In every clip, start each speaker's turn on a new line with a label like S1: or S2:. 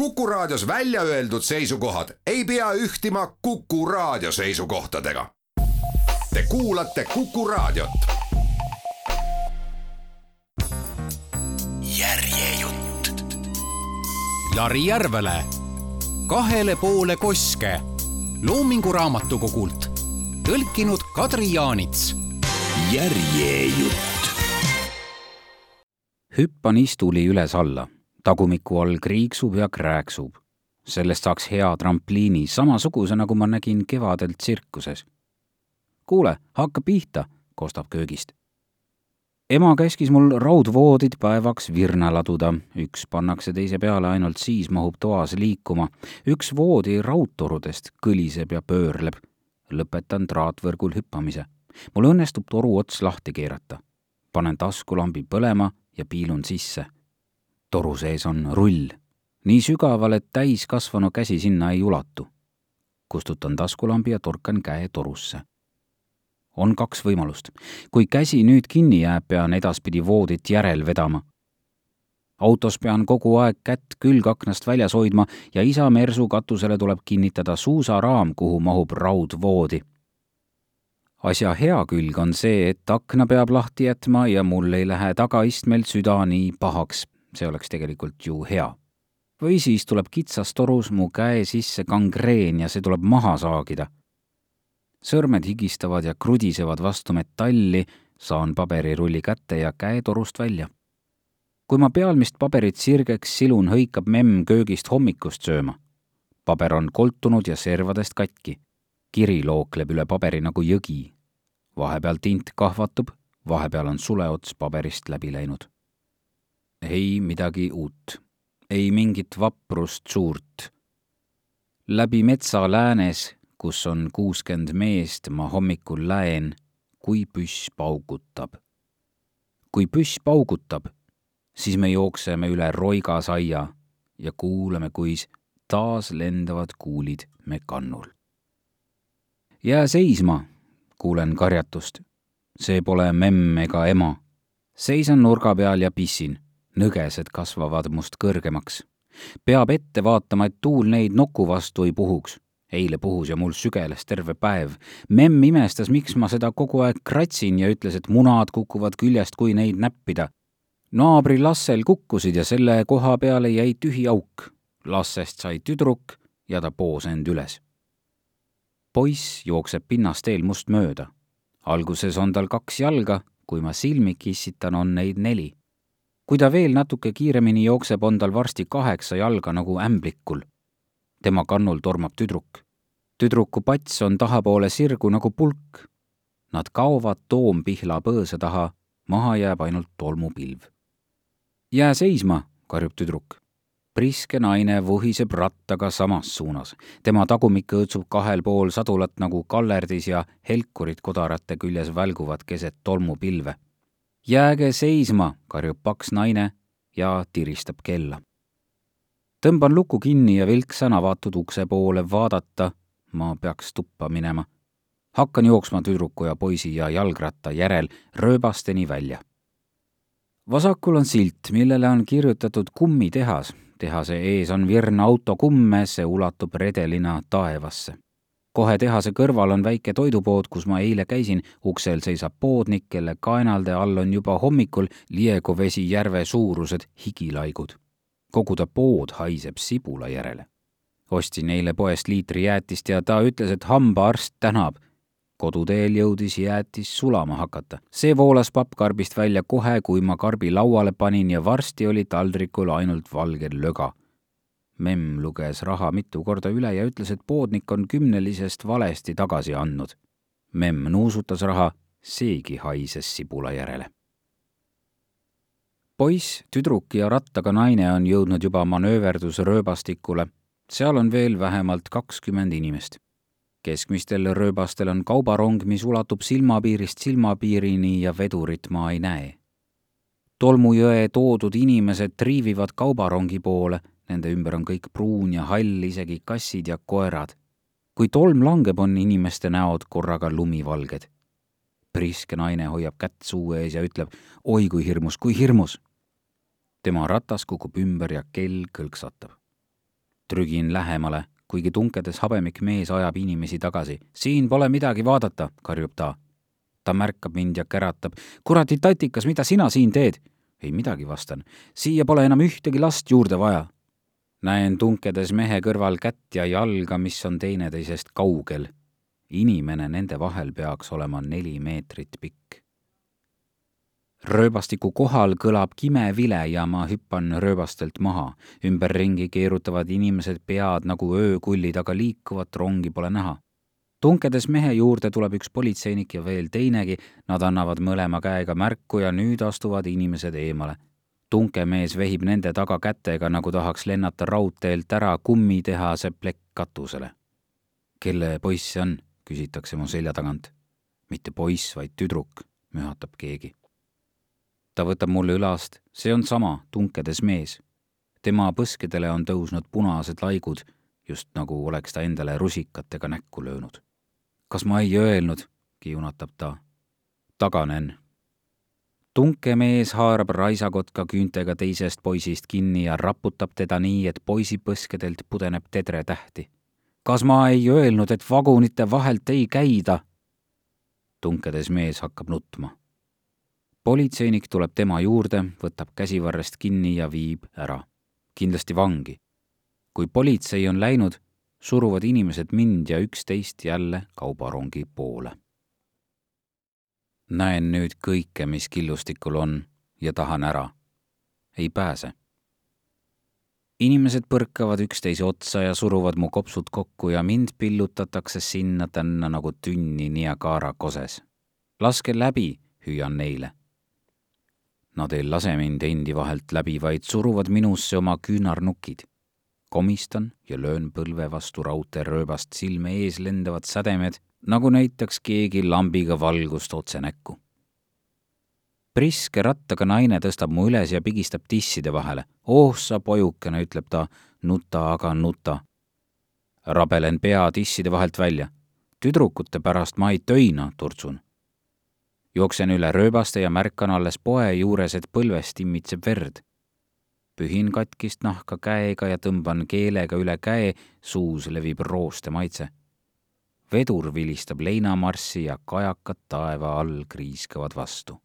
S1: Kuku Raadios välja öeldud seisukohad ei pea ühtima Kuku Raadio seisukohtadega. Te kuulate Kuku Raadiot.
S2: järjejutt.
S3: Jari Järvele kahele poole koske Loomingu Raamatukogult tõlkinud Kadri Jaanits.
S2: järjejutt.
S4: hüppan istuli üles-alla, tagumiku all kriiksub ja krääksub. sellest saaks hea trampliini, samasuguse, nagu ma nägin kevadel tsirkuses. kuule, hakka pihta, kostab köögist. ema käskis mul raudvoodid päevaks virna laduda, üks pannakse teise peale, ainult siis mahub toas liikuma. üks voodi raudtorudest kõliseb ja pöörleb. lõpetan traatvõrgul hüppamise. mul õnnestub toru ots lahti keerata. panen taskulambi põlema ja piilun sisse. Toru sees on rull, nii sügaval, et täiskasvanu käsi sinna ei ulatu. kustutan taskulambi ja torkan käe torusse on kaks võimalust. kui käsi nüüd kinni jääb, pean edaspidi voodit järel vedama. autos pean kogu aeg kätt külgaknast väljas hoidma ja isa mersu katusele tuleb kinnitada suusaraam, kuhu mahub raudvoodi. asja hea külg on see, et akna peab lahti jätma ja mul ei lähe tagaistmelt süda nii pahaks. See oleks tegelikult ju hea. või siis tuleb kitsas torus mu käe sisse gangreen ja see tuleb maha saagida sõrmed higistavad ja krudisevad vastu metalli, saan paberirulli kätte ja käe torust välja. kui ma pealmist paberit sirgeks silun, hõikab memm köögist hommikust sööma. paber on koltunud ja servadest katki. kiri lookleb üle paberi nagu jõgi. vahepeal tint kahvatub, vahepeal on suleots paberist läbi läinud. Ei midagi uut, ei mingit vaprust suurt. läbi metsa läänes kus on kuuskümmend meest, ma hommikul läen, kui püss paugutab. kui püss paugutab, siis me jookseme üle roigasaia ja kuulame, kuis taas lendavad kuulid me kannul. jää seisma, kuulen karjatust. see pole memm ega ema. seisan nurga peal ja pissin, nõgesed kasvavad must kõrgemaks. peab ette vaatama, et tuul neid nuku vastu ei puhuks eile puhus ja mul sügeles terve päev. memm imestas, miks ma seda kogu aeg kratsin ja ütles, et munad kukuvad küljest, kui neid näppida. naabri Lassel kukkusid ja selle koha peale jäi tühi auk. Lassest sai tüdruk ja ta poos end üles. poiss jookseb pinnasteel must mööda. alguses on tal kaks jalga, kui ma silmi kissitan, on neid neli. Kui ta veel natuke kiiremini jookseb, on tal varsti kaheksa jalga nagu ämblikul tema kannul tormab tüdruk. tüdruku pats on tahapoole sirgu nagu pulk. Nad kaovad Toompihla põõsa taha, maha jääb ainult tolmupilv. jää seisma, karjub tüdruk. priske naine vuhiseb rattaga samas suunas. tema tagumik õõtsub kahel pool sadulat nagu kallerdis ja helkurid kodarate küljes välguvad keset tolmupilve. Jääge seisma, karjub paks naine ja tiristab kella tõmban luku kinni ja vilksan avatud ukse poole vaadata, ma peaks tuppa minema. hakkan jooksma tüdruku ja poisi ja jalgratta järel rööbasteni välja. vasakul on silt, millele on kirjutatud kummitehas. tehase ees on virn autokumme, see ulatub redelina taevasse. Kohe tehase kõrval on väike toidupood, kus ma eile käisin, uksel seisab poodnik, kelle kaenalde all on juba hommikul Liegovesi järve suurused higilaigud kogu ta pood haiseb sibula järele. ostsin eile poest liitri jäätist ja ta ütles, et hambaarst tänab. koduteel jõudis jäätis sulama hakata. see voolas pappkarbist välja kohe, kui ma karbi lauale panin ja varsti oli taldrikul ainult valge löga. Memm luges raha mitu korda üle ja ütles, et poodnik on kümnelisest valesti tagasi andnud. memm nuusutas raha, seegi haises sibula järele poiss, tüdruk ja rattaga naine on jõudnud juba manööverdusrööbastikule. seal on veel vähemalt kakskümmend inimest. keskmistel rööbastel on kaubarong, mis ulatub silmapiirist silmapiirini ja vedurit ma ei näe. tolmujõe toodud inimesed triivivad kaubarongi poole, nende ümber on kõik pruun ja hall, isegi kassid ja koerad. kui tolm langeb, on inimeste näod korraga lumivalged priske naine hoiab kätt suu ees ja ütleb oi kui hirmus, kui hirmus tema ratas kukub ümber ja kell kõlksatab. trügin lähemale, kuigi tunkedes habemik mees ajab inimesi tagasi. siin pole midagi vaadata, karjub ta. ta märkab mind ja käratab. kuradi tatikas, mida sina siin teed? ei midagi, vastan. siia pole enam ühtegi last juurde vaja. Näen tunkedes mehe kõrval kätt ja jalga, mis on teineteisest kaugel. inimene nende vahel peaks olema neli meetrit pikk rööbastiku kohal kõlab kime vile ja ma hüppan rööbastelt maha. ümberringi keerutavad inimesed pead nagu öökullid, aga liikuvat rongi pole näha. tunkedes mehe juurde tuleb üks politseinik ja veel teinegi, nad annavad mõlema käega märku ja nüüd astuvad inimesed eemale. Tunkemees vehib nende taga kätega, nagu tahaks lennata raudteelt ära kummitehase plekk katusele. kelle poiss see on, küsitakse mu selja tagant. mitte poiss, vaid tüdruk, mühatab keegi ta võtab mulle õlast, see on sama, tunkedes mees. tema põskedele on tõusnud punased laigud, just nagu oleks ta endale rusikatega näkku löönud. kas ma ei öelnud, kiunatab ta. taganen. Tunkemees haarab raisakotka küüntega teisest poisist kinni ja raputab teda nii, et poisi põskedelt pudeneb tedretähti. kas ma ei öelnud, et vagunite vahelt ei käida? tunkedes mees hakkab nutma politseinik tuleb tema juurde, võtab käsivarrest kinni ja viib ära, kindlasti vangi. kui politsei on läinud, suruvad inimesed mind ja üksteist jälle kaubarongi poole. Näen nüüd kõike, mis killustikul on ja tahan ära. ei pääse. inimesed põrkavad üksteise otsa ja suruvad mu kopsud kokku ja mind pillutatakse sinna-tänna nagu tünni Niagara koses. laske läbi, hüüan neile Nad ei lase mind endi vahelt läbi, vaid suruvad minusse oma küünarnukid. komistan ja löön põlve vastu raudteerööbast silme ees lendavad sädemed, nagu näitaks keegi lambiga valgust otse näkku. priske rattaga naine tõstab mu üles ja pigistab tisside vahele. oh sa pojukene, ütleb ta, nuta aga nuta. rabelen pea tisside vahelt välja. tüdrukute pärast ma ei töina, turtsun jooksen üle rööbaste ja märkan alles poe juures, et põlvest immitseb verd. pühin katkist nahka käega ja tõmban keelega üle käe, suus levib rooste maitse. Vedur vilistab leinamarssi ja kajakad taeva all kriiskavad vastu.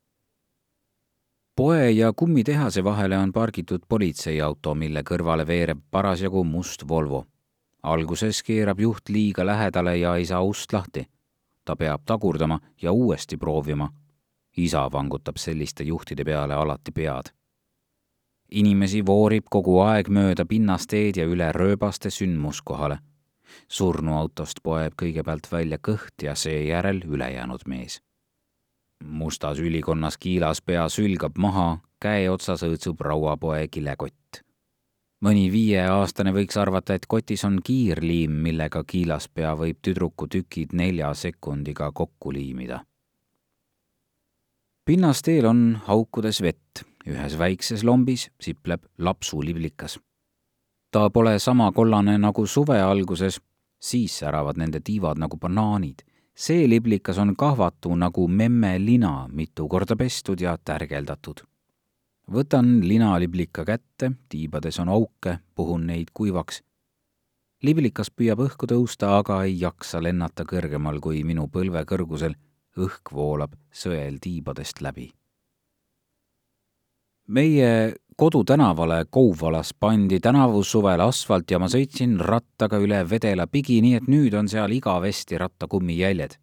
S4: poe ja kummitehase vahele on pargitud politseiauto, mille kõrvale veereb parasjagu must Volvo. alguses keerab juht liiga lähedale ja ei saa ust lahti ta peab tagurdama ja uuesti proovima. isa vangutab selliste juhtide peale alati pead. inimesi voorib kogu aeg mööda pinnasteed ja üle rööbaste sündmuskohale. Surnuautost poeb kõigepealt välja kõht ja seejärel ülejäänud mees. mustas ülikonnas kiilas pea sülgab maha, käe otsas õõtsub rauapoe kilekott mõni viieaastane võiks arvata, et kotis on kiirliim, millega kiilaspea võib tüdruku tükid nelja sekundiga kokku liimida. pinnasteel on haukudes vett, ühes väikses lombis sipleb lapsuliblikas. Ta pole sama kollane nagu suve alguses, siis säravad nende tiivad nagu banaanid. see liblikas on kahvatu nagu memme lina, mitu korda pestud ja tärgeldatud võtan linaliblika kätte, tiibades on auke, puhun neid kuivaks. liblikas püüab õhku tõusta, aga ei jaksa lennata kõrgemal kui minu põlve kõrgusel. õhk voolab sõel tiibadest läbi. meie kodutänavale Kouvalas pandi tänavu suvel asfalt ja ma sõitsin rattaga üle vedela pigi, nii et nüüd on seal igavesti rattakummijäljed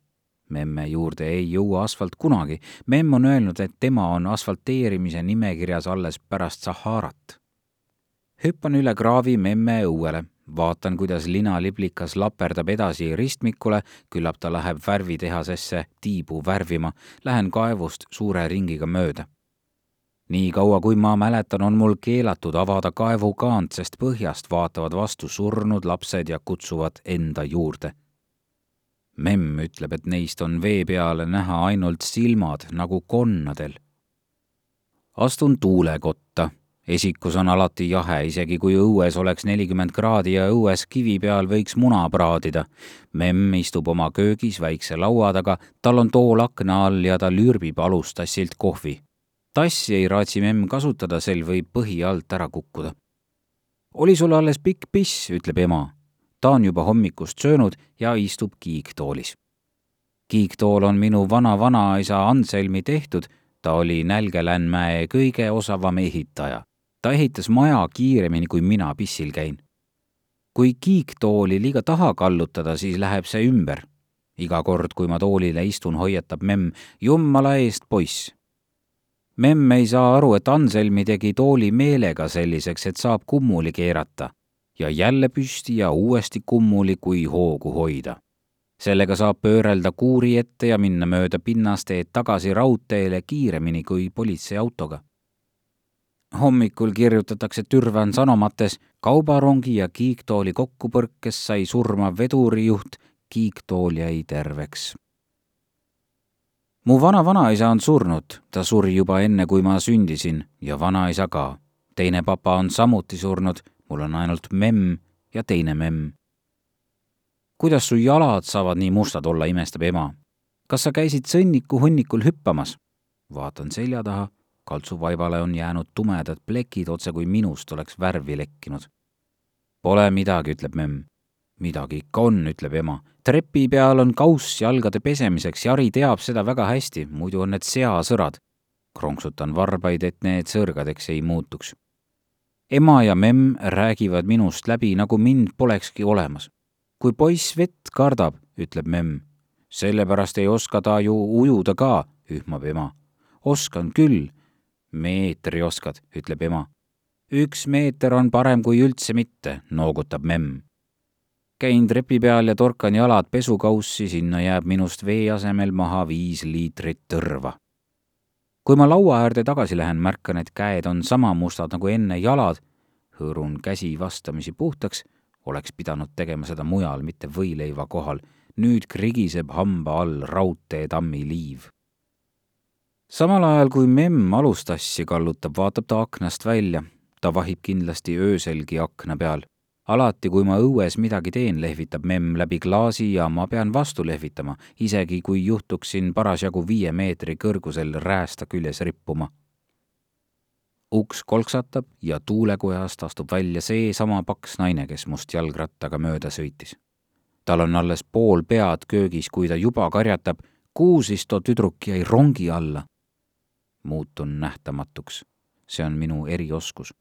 S4: memme juurde ei jõua asfalt kunagi. memm on öelnud, et tema on asfalteerimise nimekirjas alles pärast Saharat. hüppan üle kraavi memme õuele, vaatan, kuidas linaliblikas laperdab edasi ristmikule, küllap ta läheb värvitehasesse tiibu värvima. Lähen kaevust suure ringiga mööda nii kaua, kui ma mäletan, on mul keelatud avada kaevukaant, sest põhjast vaatavad vastu surnud lapsed ja kutsuvad enda juurde memm ütleb, et neist on vee peale näha ainult silmad nagu konnadel. astun tuulekotta, esikus on alati jahe, isegi kui õues oleks nelikümmend kraadi ja õues kivi peal võiks muna praadida. memm istub oma köögis väikse laua taga, tal on tool akna all ja ta lürbib alustassilt kohvi. Tassi ei raatsi memm kasutada, sel võib põhi alt ära kukkuda oli sul alles pikk piss, ütleb ema. ta on juba hommikust söönud ja istub kiiktoolis. kiiktool on minu vana-vanaisa Anselmi tehtud, ta oli Nälgelänmäe kõige osavam ehitaja. ta ehitas maja kiiremini, kui mina pissil käin. kui kiiktooli liiga taha kallutada, siis läheb see ümber iga kord, kui ma toolile istun, hoiatab memm, jummala eest, poiss. Memm ei saa aru, et Anselmi tegi tooli meelega selliseks, et saab kummuli keerata ja jälle püsti ja uuesti kummuli, kui hoogu hoida. sellega saab pöörelda kuuri ette ja minna mööda pinnasteed tagasi raudteele kiiremini kui politseiautoga hommikul kirjutatakse Türvan sanomates kaubarongi ja kiiktooli kokkupõrkes sai surma vedurijuht kiiktool jäi terveks. Mu vana-vanaisa on surnud, ta suri juba enne, kui ma sündisin ja vanaisa ka. teine papa on samuti surnud, mul on ainult memm ja teine memm. kuidas su jalad saavad nii mustad olla, imestab ema. kas sa käisid sõnniku hunnikul hüppamas? vaatan selja taha, kaltsuvaibale on jäänud tumedad plekid, otse kui minust oleks värvi lekkinud. Pole midagi, ütleb memm midagi ikka on, ütleb ema. trepi peal on kauss jalgade pesemiseks, Jari teab seda väga hästi, muidu on need seasõrad. kronksutan varbaid, et need sõrgadeks ei muutuks. ema ja memm räägivad minust läbi, nagu mind polekski olemas. kui poiss vett kardab, ütleb memm. sellepärast ei oska ta ju ujuda ka, ühmab ema. oskan küll. meetri oskad, ütleb ema üks meeter on parem kui üldse mitte, noogutab memm käin trepi peal ja torkan jalad pesukaussi, sinna jääb minust vee asemel maha viis liitrit tõrva. kui ma laua äärde tagasi lähen, märkan, et käed on sama mustad nagu enne jalad, hõõrun käsi vastamisi puhtaks, oleks pidanud tegema seda mujal, mitte võileiva kohal. nüüd krigiseb hamba all raudteetammi liiv. samal ajal, kui memm alustassi kallutab, vaatab ta aknast välja. ta vahib kindlasti ööselgi akna peal alati, kui ma õues midagi teen, lehvitab memm läbi klaasi ja ma pean vastu lehvitama, isegi kui juhtuksin parasjagu viie meetri kõrgusel räästa küljes rippuma. uks kolksatab ja tuulekojast astub välja seesama paks naine, kes must jalgrattaga mööda sõitis. tal on alles pool pead köögis, kui ta juba karjatab, kuusisto tüdruk jäi rongi alla. muutun nähtamatuks. see on minu erioskus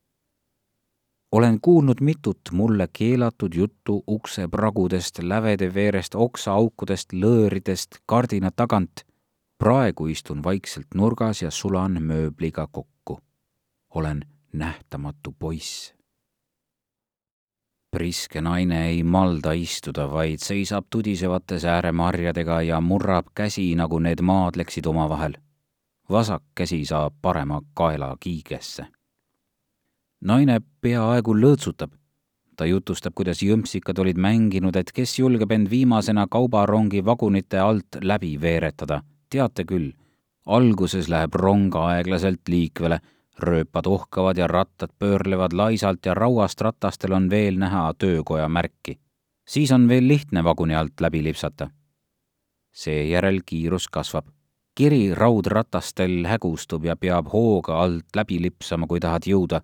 S4: olen kuulnud mitut mulle keelatud juttu uksepragudest, lävede veerest, oksaaukudest, lõõridest, kardina tagant. praegu istun vaikselt nurgas ja sulan mööbliga kokku. olen nähtamatu poiss. priske naine ei malda istuda, vaid seisab tudisevates ääremarjadega ja murrab käsi, nagu need maadleksid omavahel. vasak käsi saab parema kaela kiigesse naine peaaegu lõõtsutab. ta jutustab, kuidas jõmpsikad olid mänginud, et kes julgeb end viimasena kaubarongi vagunite alt läbi veeretada. teate küll, alguses läheb rong aeglaselt liikvele, rööpad ohkavad ja rattad pöörlevad laisalt ja rauast ratastel on veel näha töökoja märki. siis on veel lihtne vaguni alt läbi lipsata. seejärel kiirus kasvab kiri raudratastel hägustub ja peab hooga alt läbi lipsama, kui tahad jõuda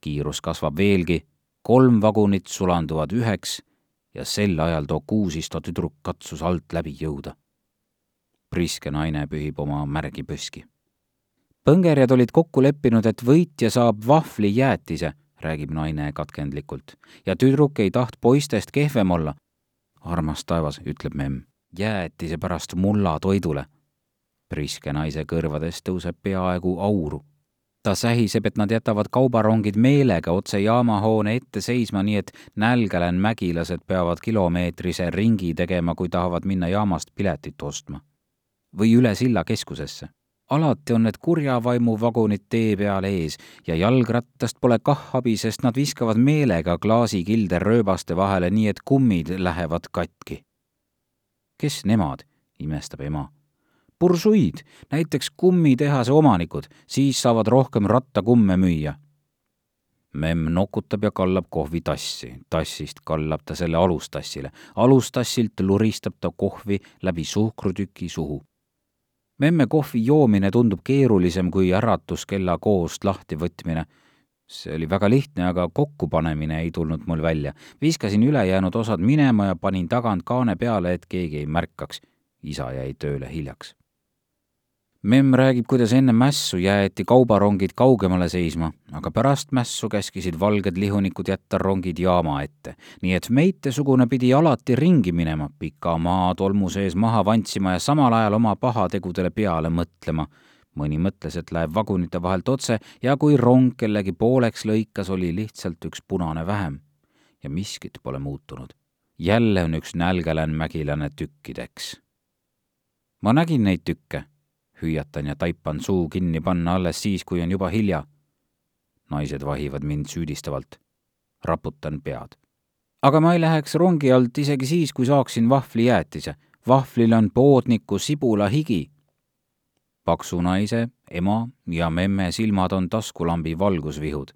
S4: kiirus kasvab veelgi, kolm vagunit sulanduvad üheks ja sel ajal too kuusisto tüdruk katsus alt läbi jõuda. priske naine pühib oma märgi püski. põngerjad olid kokku leppinud, et võitja saab vahvlijäätise, räägib naine katkendlikult, ja tüdruk ei taht poistest kehvem olla. armas taevas, ütleb memm, jäätise pärast mulla toidule. priske naise kõrvadest tõuseb peaaegu auru ta sähiseb, et nad jätavad kaubarongid meelega otse jaamahoone ette seisma, nii et nälgelän mägilased peavad kilomeetrise ringi tegema, kui tahavad minna jaamast piletit ostma. või üle silla keskusesse. alati on need kurja vaimu vagunid tee peal ees ja jalgrattast pole kah abi, sest nad viskavad meelega klaasikilde rööbaste vahele, nii et kummid lähevad katki. kes nemad, imestab ema bursuid, näiteks kummitehase omanikud, siis saavad rohkem rattakumme müüa. memm nokutab ja kallab kohvi tassi, tassist kallab ta selle alustassile, alustassilt luristab ta kohvi läbi suhkrutüki suhu. memme kohvi joomine tundub keerulisem kui äratuskella koost lahtivõtmine. see oli väga lihtne, aga kokkupanemine ei tulnud mul välja. viskasin ülejäänud osad minema ja panin tagant kaane peale, et keegi ei märkaks. isa jäi tööle hiljaks memm räägib, kuidas enne mässu jäeti kaubarongid kaugemale seisma, aga pärast mässu käskisid valged lihunikud jätta rongid jaama ette. nii et meitesugune pidi alati ringi minema, pika maa tolmu sees maha vantsima ja samal ajal oma pahategudele peale mõtlema. mõni mõtles, et läheb vagunite vahelt otse ja kui rong kellegi pooleks lõikas, oli lihtsalt üks punane vähem. ja miskit pole muutunud. jälle on üks nälgelane mägilane tükkideks. ma nägin neid tükke hüüatan ja taipan suu kinni panna alles siis, kui on juba hilja. naised vahivad mind süüdistavalt. raputan pead. aga ma ei läheks rongi alt isegi siis, kui saaksin vahvlijäätise. vahvlil on poodniku sibula higi. paksu naise, ema ja memme silmad on taskulambi valgusvihud.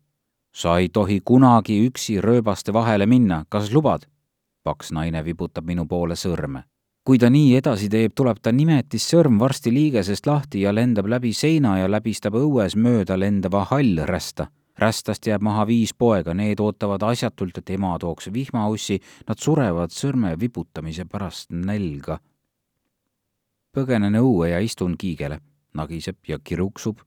S4: sa ei tohi kunagi üksi rööbaste vahele minna, kas lubad? paks naine vibutab minu poole sõrme kui ta nii edasi teeb, tuleb ta nimetissõrm varsti liigesest lahti ja lendab läbi seina ja läbistab õues mööda lendava hallrästa. rästast jääb maha viis poega, need ootavad asjatult, et ema tooks vihmaussi, nad surevad sõrme vibutamise pärast nälga. põgenen õue ja istun kiigele, nagiseb ja kiruksub.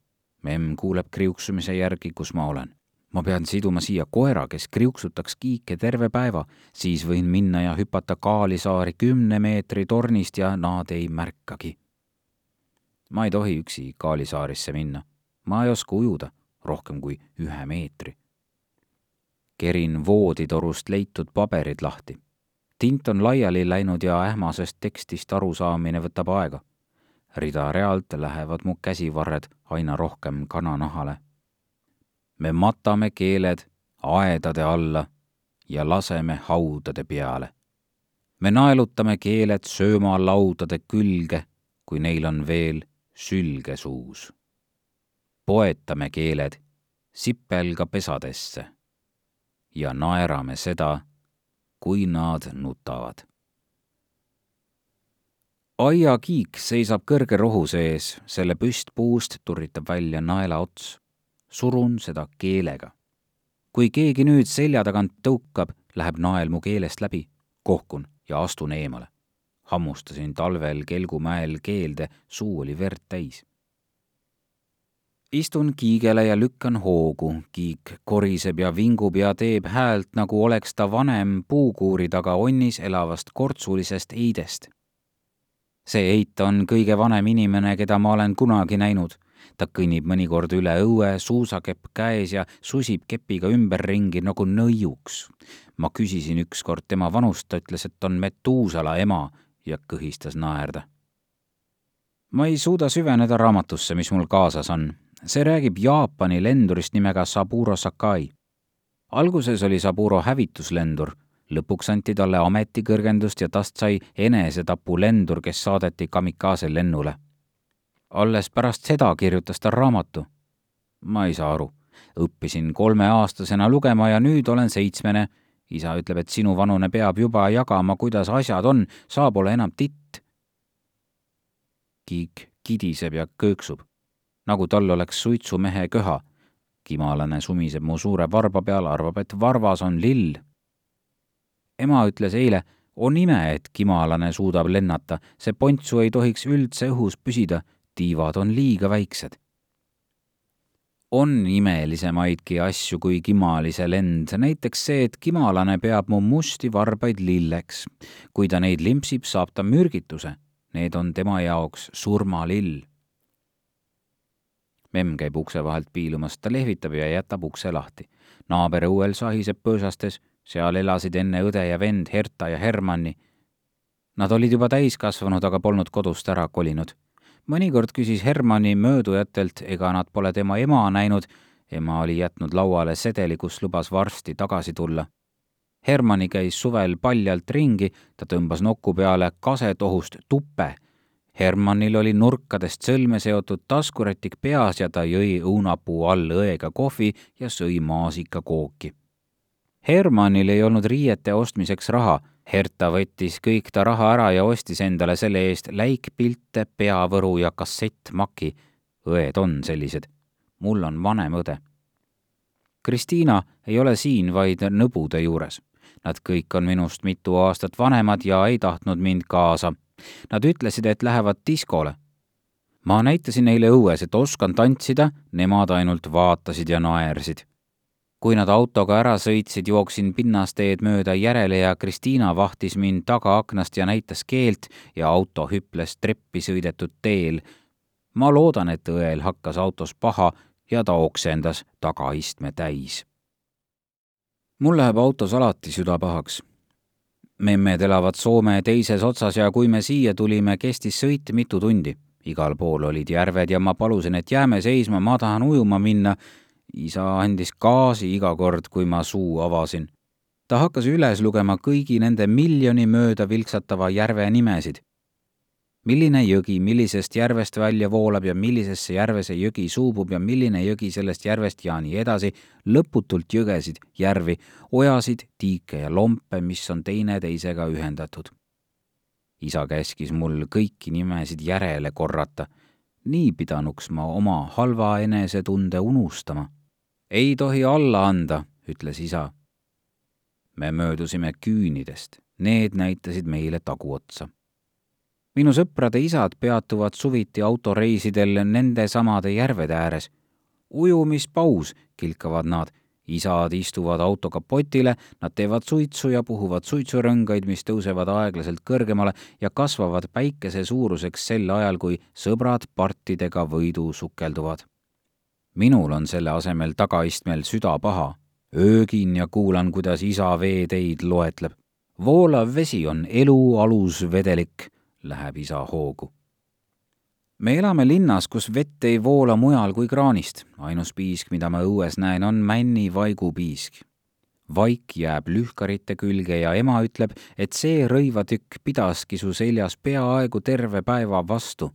S4: memm kuuleb kriuksumise järgi, kus ma olen ma pean siduma siia koera, kes kriuksutaks kiike terve päeva, siis võin minna ja hüpata Kaalisaari kümne meetri tornist ja nad ei märkagi. ma ei tohi üksi Kaalisaarisse minna. ma ei oska ujuda rohkem kui ühe meetri. kerin vooditorust leitud paberid lahti. tint on laiali läinud ja ähmasest tekstist arusaamine võtab aega. rida-realt lähevad mu käsivarred aina rohkem kananahale me matame keeled aedade alla ja laseme haudade peale. me naelutame keeled söömalaudade külge, kui neil on veel sülge suus. poetame keeled sipelga pesadesse ja naerame seda, kui nad nutavad. aiakiik seisab kõrge rohu sees, selle püstpuust turritab välja naela ots surun seda keelega. kui keegi nüüd selja tagant tõukab, läheb nael mu keelest läbi, kohkun ja astun eemale. hammustasin talvel Kelgumäel keelde, suu oli verd täis. istun kiigele ja lükkan hoogu, kiik koriseb ja vingub ja teeb häält, nagu oleks ta vanem puukuuri taga onnis elavast kortsulisest eidest. see eit on kõige vanem inimene, keda ma olen kunagi näinud ta kõnnib mõnikord üle õue, suusakepp käes ja susib kepiga ümberringi nagu nõiuks. ma küsisin ükskord tema vanust, ta ütles, et on Metuusala ema ja kõhistas naerda. ma ei suuda süveneda raamatusse, mis mul kaasas on. see räägib Jaapani lendurist nimega Saburo Sakai. alguses oli Saburo hävituslendur lõpuks anti talle ametikõrgendust ja tast sai enesetapulendur, kes saadeti kamikaase lennule alles pärast seda kirjutas ta raamatu. ma ei saa aru. õppisin kolmeaastasena lugema ja nüüd olen seitsmene. isa ütleb, et sinu vanune peab juba jagama, kuidas asjad on, sa pole enam titt. Kiik kidiseb ja kõõksub, nagu tal oleks suitsumehe köha. kimalane sumiseb mu suure varba peal, arvab, et varvas on lill. ema ütles eile, on ime, et kimalane suudab lennata, see pontsu ei tohiks üldse õhus püsida tiivad on liiga väiksed. on imelisemaidki asju kui kimalise lend, näiteks see, et kimalane peab mu musti varbaid lilleks. kui ta neid limpsib, saab ta mürgituse. Need on tema jaoks surmalill. memm käib ukse vahelt piilumas, ta lehvitab ja jätab ukse lahti. naaber õuel sahiseb põõsastes, seal elasid enne õde ja vend Herta ja Hermanni. Nad olid juba täiskasvanud, aga polnud kodust ära kolinud mõnikord küsis Hermanni möödujatelt, ega nad pole tema ema näinud. ema oli jätnud lauale sedeli, kus lubas varsti tagasi tulla. Hermanni käis suvel paljalt ringi, ta tõmbas noku peale kasetohust tuppe. Hermannil oli nurkadest sõlme seotud taskurätik peas ja ta jõi õunapuu all õega kohvi ja sõi maasikakooki. Hermannil ei olnud riiete ostmiseks raha Herta võttis kõik ta raha ära ja ostis endale selle eest läikpilte, peavõru ja kassettmaki. õed on sellised. mul on vanem õde. Kristiina ei ole siin, vaid nõbude juures. Nad kõik on minust mitu aastat vanemad ja ei tahtnud mind kaasa. Nad ütlesid, et lähevad diskole. ma näitasin neile õues, et oskan tantsida, nemad ainult vaatasid ja naersid kui nad autoga ära sõitsid, jooksin pinnasteed mööda järele ja Kristiina vahtis mind tagaaknast ja näitas keelt ja auto hüples treppi sõidetud teel. ma loodan, et õel hakkas autos paha ja ta oksendas tagaistme täis. mul läheb autos alati süda pahaks. memmed elavad Soome teises otsas ja kui me siia tulime, kestis sõit mitu tundi. igal pool olid järved ja ma palusin, et jääme seisma, ma tahan ujuma minna isa andis gaasi iga kord, kui ma suu avasin. ta hakkas üles lugema kõigi nende miljoni mööda vilksatava järve nimesid. milline jõgi millisest järvest välja voolab ja millisesse järve see jõgi suubub ja milline jõgi sellest järvest ja nii edasi, lõputult jõgesid, järvi, ojasid, tiike ja lompe, mis on teineteisega ühendatud. isa käskis mul kõiki nimesid järele korrata nii pidanuks ma oma halva enesetunde unustama ei tohi alla anda, ütles isa. me möödusime küünidest, need näitasid meile taguotsa. minu sõprade isad peatuvad suviti autoreisidel nendesamade järvede ääres. ujumispaus, kilkavad nad isad istuvad auto kapotile, nad teevad suitsu ja puhuvad suitsurõngaid, mis tõusevad aeglaselt kõrgemale ja kasvavad päikese suuruseks sel ajal, kui sõbrad partidega võidu sukelduvad minul on selle asemel tagaistmel süda paha. öögin ja kuulan, kuidas isa veeteid loetleb. voolav vesi on elu alusvedelik, läheb isa hoogu. me elame linnas, kus vett ei voola mujal kui kraanist. ainus piisk, mida ma õues näen, on männi vaigupiisk. vaik jääb lühkarite külge ja ema ütleb, et see rõivatükk pidaski su seljas peaaegu terve päeva vastu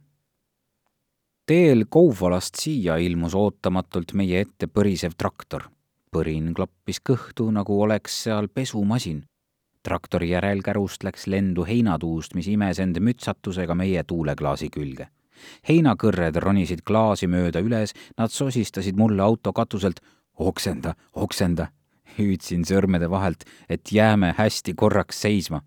S4: teel Kouvolast siia ilmus ootamatult meie ette põrisev traktor. põrin klappis kõhtu, nagu oleks seal pesumasin. traktori järel kärust läks lendu heinatuust, mis imes end mütsatusega meie tuuleklaasi külge. heinakõrred ronisid klaasi mööda üles, nad sosistasid mulle auto katuselt oksenda, oksenda. hüüdsin sõrmede vahelt, et jääme hästi korraks seisma.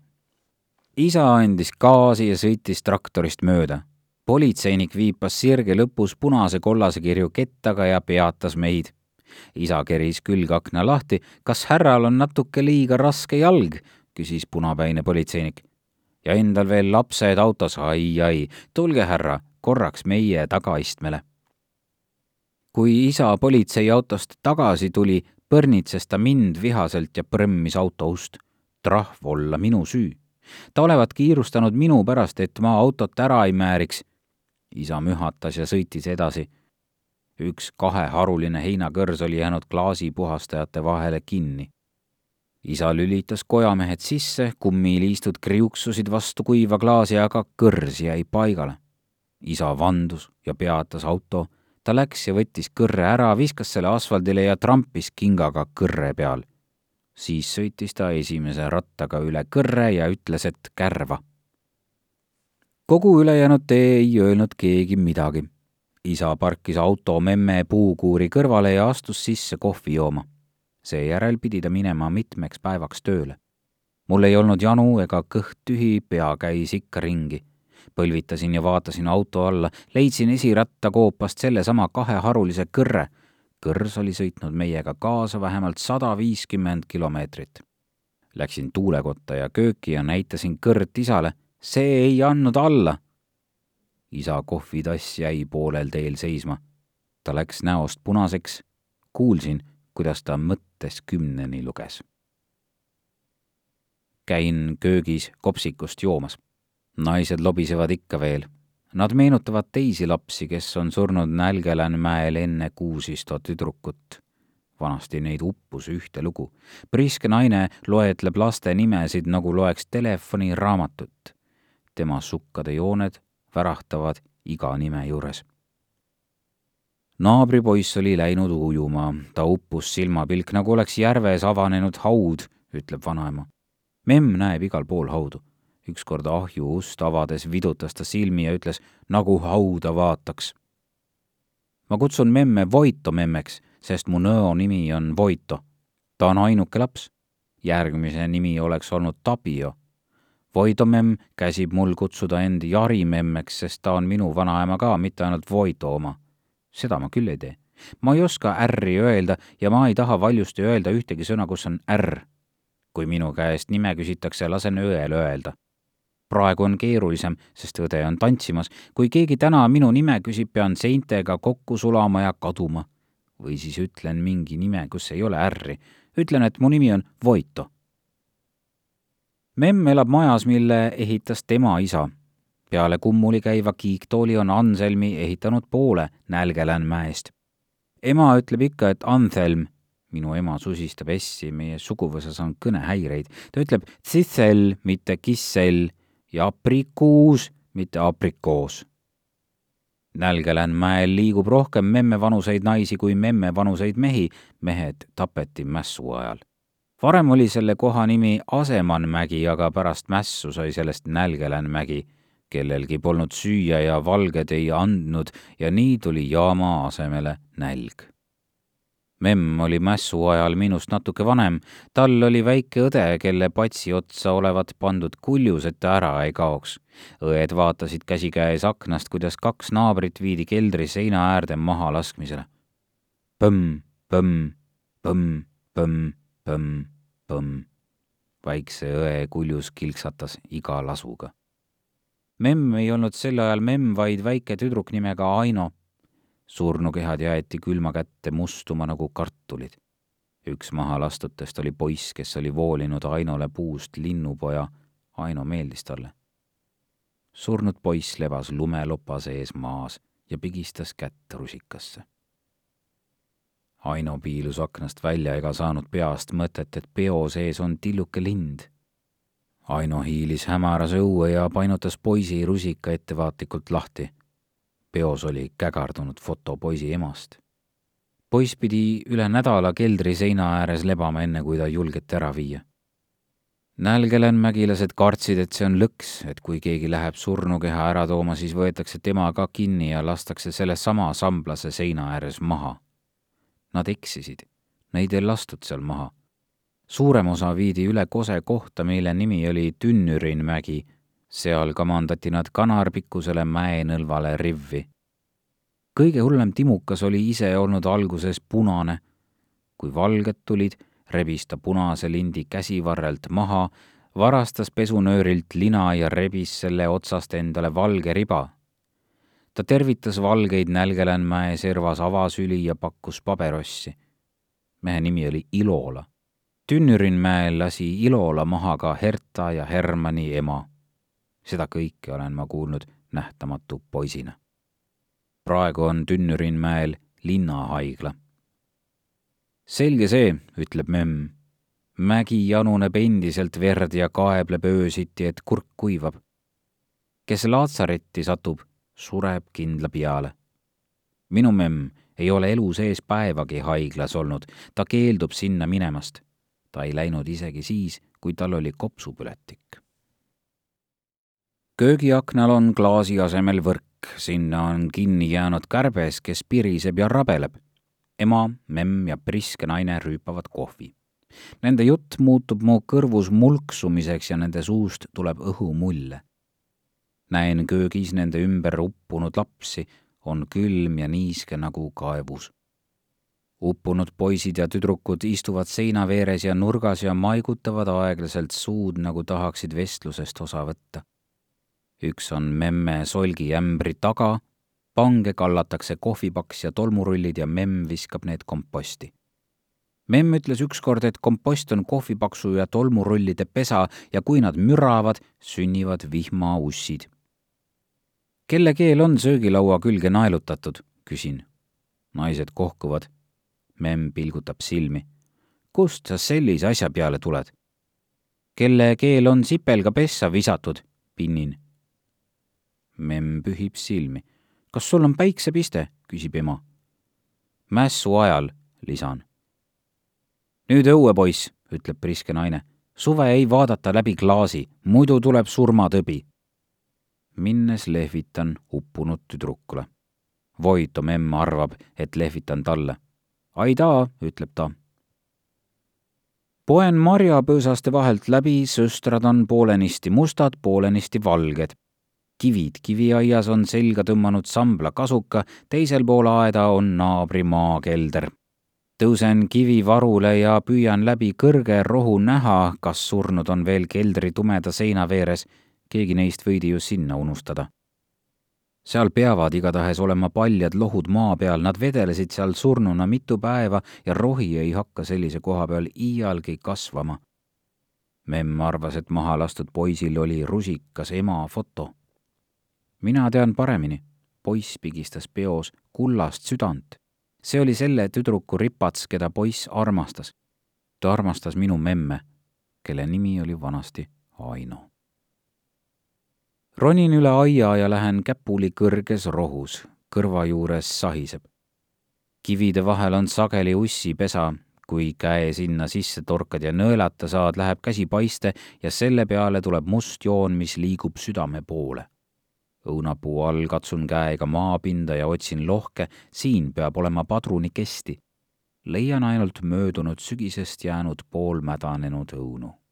S4: isa andis gaasi ja sõitis traktorist mööda politseinik viipas sirge lõpus punase-kollase kirju kettaga ja peatas meid. isa keris külgakna lahti. kas härral on natuke liiga raske jalg? küsis punapäine politseinik. ja endal veel lapsed autos, ai-ai, tulge härra, korraks meie tagaistmele. kui isa politseiautost tagasi tuli, põrnitses ta mind vihaselt ja prõmmis auto ust. trahv olla minu süü ta olevat kiirustanud minu pärast, et ma autot ära ei määriks isa mühatas ja sõitis edasi. üks kaheharuline heinakõrs oli jäänud klaasipuhastajate vahele kinni. isa lülitas kojamehed sisse, kummiliistud kriuksusid vastu kuiva klaasi, aga kõrs jäi paigale. isa vandus ja peatas auto. ta läks ja võttis kõrre ära, viskas selle asfaldile ja trampis kingaga kõrre peal. siis sõitis ta esimese rattaga üle kõrre ja ütles, et kärva kogu ülejäänud tee ei öelnud keegi midagi. isa parkis auto memme puukuuri kõrvale ja astus sisse kohvi jooma. seejärel pidi ta minema mitmeks päevaks tööle. mul ei olnud janu ega kõht tühi, pea käis ikka ringi. põlvitasin ja vaatasin auto alla, leidsin esirattakoopast sellesama kaheharulise kõrre. kõrs oli sõitnud meiega kaasa vähemalt sada viiskümmend kilomeetrit. Läksin tuulekotta ja kööki ja näitasin kõrt isale see ei andnud alla. isa kohvitass jäi poolel teel seisma. ta läks näost punaseks. kuulsin, kuidas ta mõttes kümneni luges. käin köögis kopsikust joomas. naised lobisevad ikka veel. Nad meenutavad teisi lapsi, kes on surnud Nälgelänmäel enne kuusisto tüdrukut vanasti neid uppus ühtelugu. priske naine loetleb laste nimesid, nagu loeks telefoniraamatut tema sukkade jooned värahtavad iga nime juures. naabripoiss oli läinud ujuma, ta uppus silmapilk, nagu oleks järves avanenud haud, ütleb vanaema. memm näeb igal pool haudu. ükskord ahju ust avades vidutas ta silmi ja ütles, nagu hauda vaataks. ma kutsun memme Voito memmeks, sest mu nõo nimi on Voito. ta on ainuke laps. järgmise nimi oleks olnud Tapio. Voito memm käsib mul kutsuda end Jari memmeks, sest ta on minu vanaema ka, mitte ainult Voito oma. seda ma küll ei tee. ma ei oska R-i öelda ja ma ei taha valjusti öelda ühtegi sõna, kus on R. kui minu käest nime küsitakse, lasen õel öelda praegu on keerulisem, sest õde on tantsimas. kui keegi täna minu nime küsib, pean seintega kokku sulama ja kaduma. või siis ütlen mingi nime, kus ei ole ärri. ütlen, et mu nimi on Voito. Memm elab majas, mille ehitas tema isa. peale kummuli käiva kiiktooli on Anselmi ehitanud poole Nälgelänmäest. ema ütleb ikka, et Anselm minu ema susistab S-i, meie suguvõsas on kõnehäireid. ta ütleb tsitsel, mitte kissel ja aprikuus, mitte aprikoos. Nälgelän mäel liigub rohkem memmevanuseid naisi kui memmevanuseid mehi, mehed tapeti mässu ajal. Varem oli selle koha nimi Asemanmägi, aga pärast mässu sai sellest Nälgelänmägi. kellelgi polnud süüa ja valged ei andnud ja nii tuli jaama asemele nälg memm oli mässu ajal minust natuke vanem, tal oli väike õde, kelle patsi otsa olevat pandud kuljus, et ta ära ei kaoks. õed vaatasid käsikäes aknast, kuidas kaks naabrit viidi keldri seina äärde maha laskmisele. põmm, põmm, põmm, põmm, põmm, põmm. väikse õe kuljus kilksatas iga lasuga. memm ei olnud sel ajal memm, vaid väike tüdruk nimega Aino surnukehad jäeti külma kätte mustuma nagu kartulid. üks mahalastutest oli poiss, kes oli voolinud Ainole puust linnupoja. Aino meeldis talle. surnud poiss lebas lumelopa sees maas ja pigistas kätt rusikasse. Aino piilus aknast välja ega saanud peast mõtet, et peo sees on tilluke lind. Aino hiilis hämaras õue ja painutas poisi rusika ettevaatlikult lahti peos oli kägardunud foto poisi emast. poiss pidi üle nädala keldri seina ääres lebama, enne kui ta julgeti ära viia. nälgelen mägilased kartsid, et see on lõks, et kui keegi läheb surnukeha ära tooma, siis võetakse tema ka kinni ja lastakse sellesama samblase seina ääres maha. Nad eksisid, neid ei lastud seal maha. suurem osa viidi üle kose kohta, mille nimi oli Tünnürin mägi seal kamandati nad kanarpikkusele mäenõlvale rivvi. kõige hullem timukas oli ise olnud alguses punane. kui valged tulid, rebis ta punase lindi käsivarrelt maha, varastas pesunöörilt lina ja rebis selle otsast endale valge riba. Ta tervitas valgeid Nälgelänmäe servas avasüli ja pakkus paberossi. mehe nimi oli Ilola. Tünnürinmäel lasi Ilola maha ka Herta ja Hermanni ema seda kõike olen ma kuulnud nähtamatu poisina. praegu on Tünnürinmäel linnahaigla. selge see, ütleb memm. mägi januneb endiselt verd ja kaebleb öösiti, et kurk kuivab. kes laatsaretti satub, sureb kindla peale. minu memm ei ole elu sees päevagi haiglas olnud, ta keeldub sinna minemast. ta ei läinud isegi siis, kui tal oli kopsupõletik köögiaknal on klaasi asemel võrk, sinna on kinni jäänud kärbes, kes piriseb ja rabeleb. ema, memm ja priske naine rüüpavad kohvi. Nende jutt muutub mu kõrvus mulksumiseks ja nende suust tuleb õhumulle. Näen köögis nende ümber uppunud lapsi, on külm ja niiske nagu kaevus uppunud poisid ja tüdrukud istuvad seina veeres ja nurgas ja maigutavad aeglaselt suud, nagu tahaksid vestlusest osa võtta üks on memme solgiämbri taga, pange kallatakse kohvipaks ja tolmurullid ja memm viskab need komposti. memm ütles ükskord, et kompost on kohvipaksu ja tolmurullide pesa ja kui nad müravad, sünnivad vihmaussid. Kelle keel on söögilaua külge naelutatud, küsin. naised kohkuvad. memm pilgutab silmi. kust sa sellise asja peale tuled? kelle keel on sipelga pessa visatud, pinnin memm pühib silmi. kas sul on päiksepiste? küsib ema. mässu ajal, lisan. nüüd õue, poiss, ütleb priske naine. suve ei vaadata läbi klaasi, muidu tuleb surmatõbi. Minnes lehvitan uppunud tüdrukule. Voito memm arvab, et lehvitan talle. aidaa, ütleb ta. poen marjapõõsaste vahelt läbi, söstrad on poolenisti mustad, poolenisti valged. kivid kiviaias on selga tõmmanud sambla kasuka, teisel pool aeda on naabri maakelder tõusen kivivarule ja püüan läbi kõrge rohu näha, kas surnud on veel keldri tumeda seina veeres. Keegi neist võidi ju sinna unustada seal peavad igatahes olema paljad lohud maa peal, nad vedelesid seal surnuna mitu päeva ja rohi ei hakka sellise koha peal iialgi kasvama. memm arvas, et maha lastud poisil oli rusikas ema foto. mina tean paremini. poiss pigistas peos kullast südant. see oli selle tüdruku ripats, keda poiss armastas. ta armastas minu memme, kelle nimi oli vanasti Aino ronin üle aia ja lähen käpuli kõrges rohus, kõrva juures sahiseb. kivide vahel on sageli ussipesa, kui käe sinna sisse torkad ja nõelata saad, läheb käsi paiste ja selle peale tuleb must joon, mis liigub südame poole. õunapuu all katsun käega maapinda ja otsin lohke, siin peab olema padrunikesti. leian ainult möödunud sügisest jäänud poolmädanenud õunu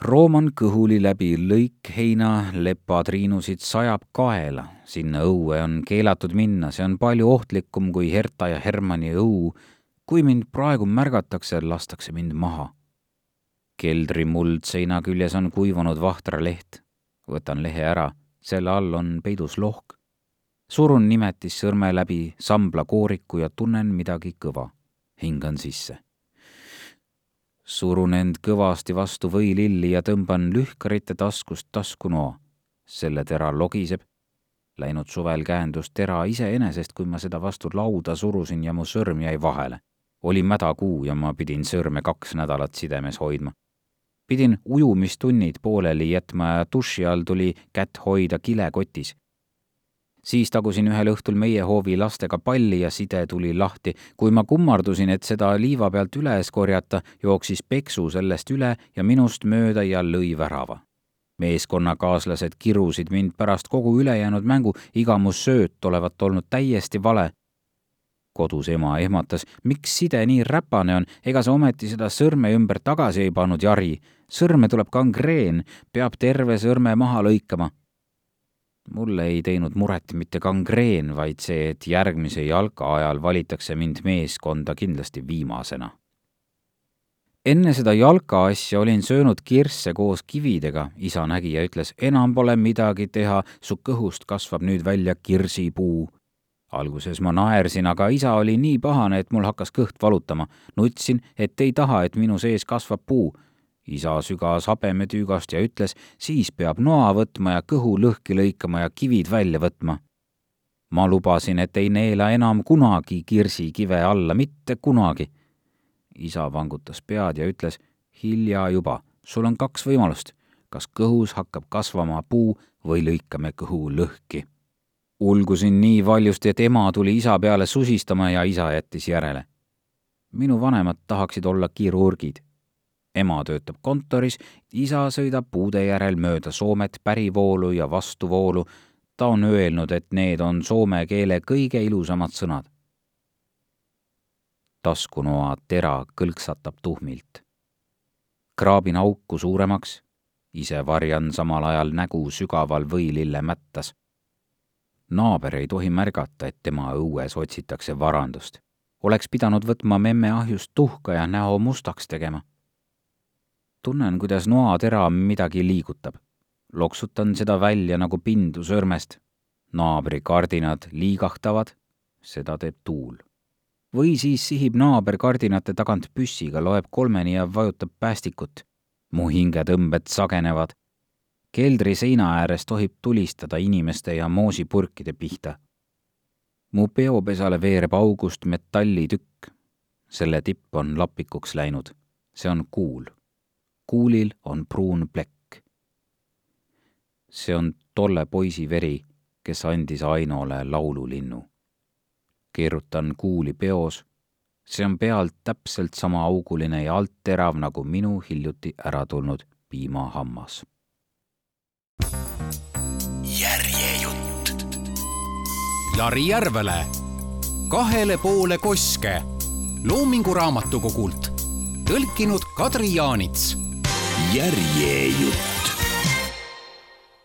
S4: rooman kõhuli läbi lõikheina, lepatriinusid sajab kaela, sinna õue on keelatud minna, see on palju ohtlikum kui Herta ja Hermanni õu. kui mind praegu märgatakse, lastakse mind maha. keldri muldseina küljes on kuivanud vahtraleht. võtan lehe ära, selle all on peidus lohk. surun nimetissõrme läbi sambla kooriku ja tunnen midagi kõva. hingan sisse surun end kõvasti vastu võililli ja tõmban lühkarite taskust taskunoa. selle tera logiseb. Läinud suvel käendus tera iseenesest, kui ma seda vastu lauda surusin ja mu sõrm jäi vahele. oli mädakuu ja ma pidin sõrme kaks nädalat sidemes hoidma. pidin ujumistunnid pooleli jätma ja duši all tuli kätt hoida kilekotis siis tagusin ühel õhtul meie hoovi lastega palli ja side tuli lahti. kui ma kummardusin, et seda liiva pealt üles korjata, jooksis peksu sellest üle ja minust mööda ja lõi värava. meeskonnakaaslased kirusid mind pärast kogu ülejäänud mängu, iga mu sööt olevat olnud täiesti vale kodus ema ehmatas, miks side nii räpane on, ega sa ometi seda sõrme ümber tagasi ei pannud, Jari. sõrme tuleb kangreen, peab terve sõrme maha lõikama mulle ei teinud muret mitte kangreen, vaid see, et järgmise jalka ajal valitakse mind meeskonda kindlasti viimasena. enne seda jalka asja olin söönud kirsse koos kividega, isa nägi ja ütles, enam pole midagi teha, su kõhust kasvab nüüd välja kirsipuu. alguses ma naersin, aga isa oli nii pahane, et mul hakkas kõht valutama. nutsin, et ei taha, et minu sees kasvab puu isa sügas habemetüügast ja ütles, siis peab noa võtma ja kõhu lõhki lõikama ja kivid välja võtma. ma lubasin, et ei neela enam kunagi kirsikive alla, mitte kunagi. isa vangutas pead ja ütles, hilja juba, sul on kaks võimalust, kas kõhus hakkab kasvama puu või lõikame kõhu lõhki. ulgusin nii valjusti, et ema tuli isa peale susistama ja isa jättis järele. minu vanemad tahaksid olla kirurgid ema töötab kontoris, isa sõidab puude järel mööda Soomet pärivoolu ja vastuvoolu. ta on öelnud, et need on soome keele kõige ilusamad sõnad. taskunoa tera kõlksatab tuhmilt. kraabin auku suuremaks, ise varjan samal ajal nägu sügaval võilille mättas. naaber ei tohi märgata, et tema õues otsitakse varandust oleks pidanud võtma memme ahjust tuhka ja näo mustaks tegema tunnen, kuidas noatera midagi liigutab. loksutan seda välja nagu pindu sõrmest. naabri kardinad liigahtavad, seda teeb tuul. või siis sihib naaber kardinate tagant püssiga, loeb kolmeni ja vajutab päästikut. mu hingetõmbed sagenevad. keldri seina ääres tohib tulistada inimeste ja moosipurkide pihta. mu peopesale veereb august metallitükk. selle tipp on lapikuks läinud. see on kuul kuulil on pruun plekk. see on tolle poisi veri, kes andis Ainole laululinnu. keerutan kuuli peos, see on pealt täpselt sama auguline ja alt terav nagu minu hiljuti ära tulnud piimahammas.
S3: järjejutt. Jari Järvele
S4: kahele poole koske Loomingu Raamatukogult. tõlkinud Kadri Jaanits.
S5: Järjejutt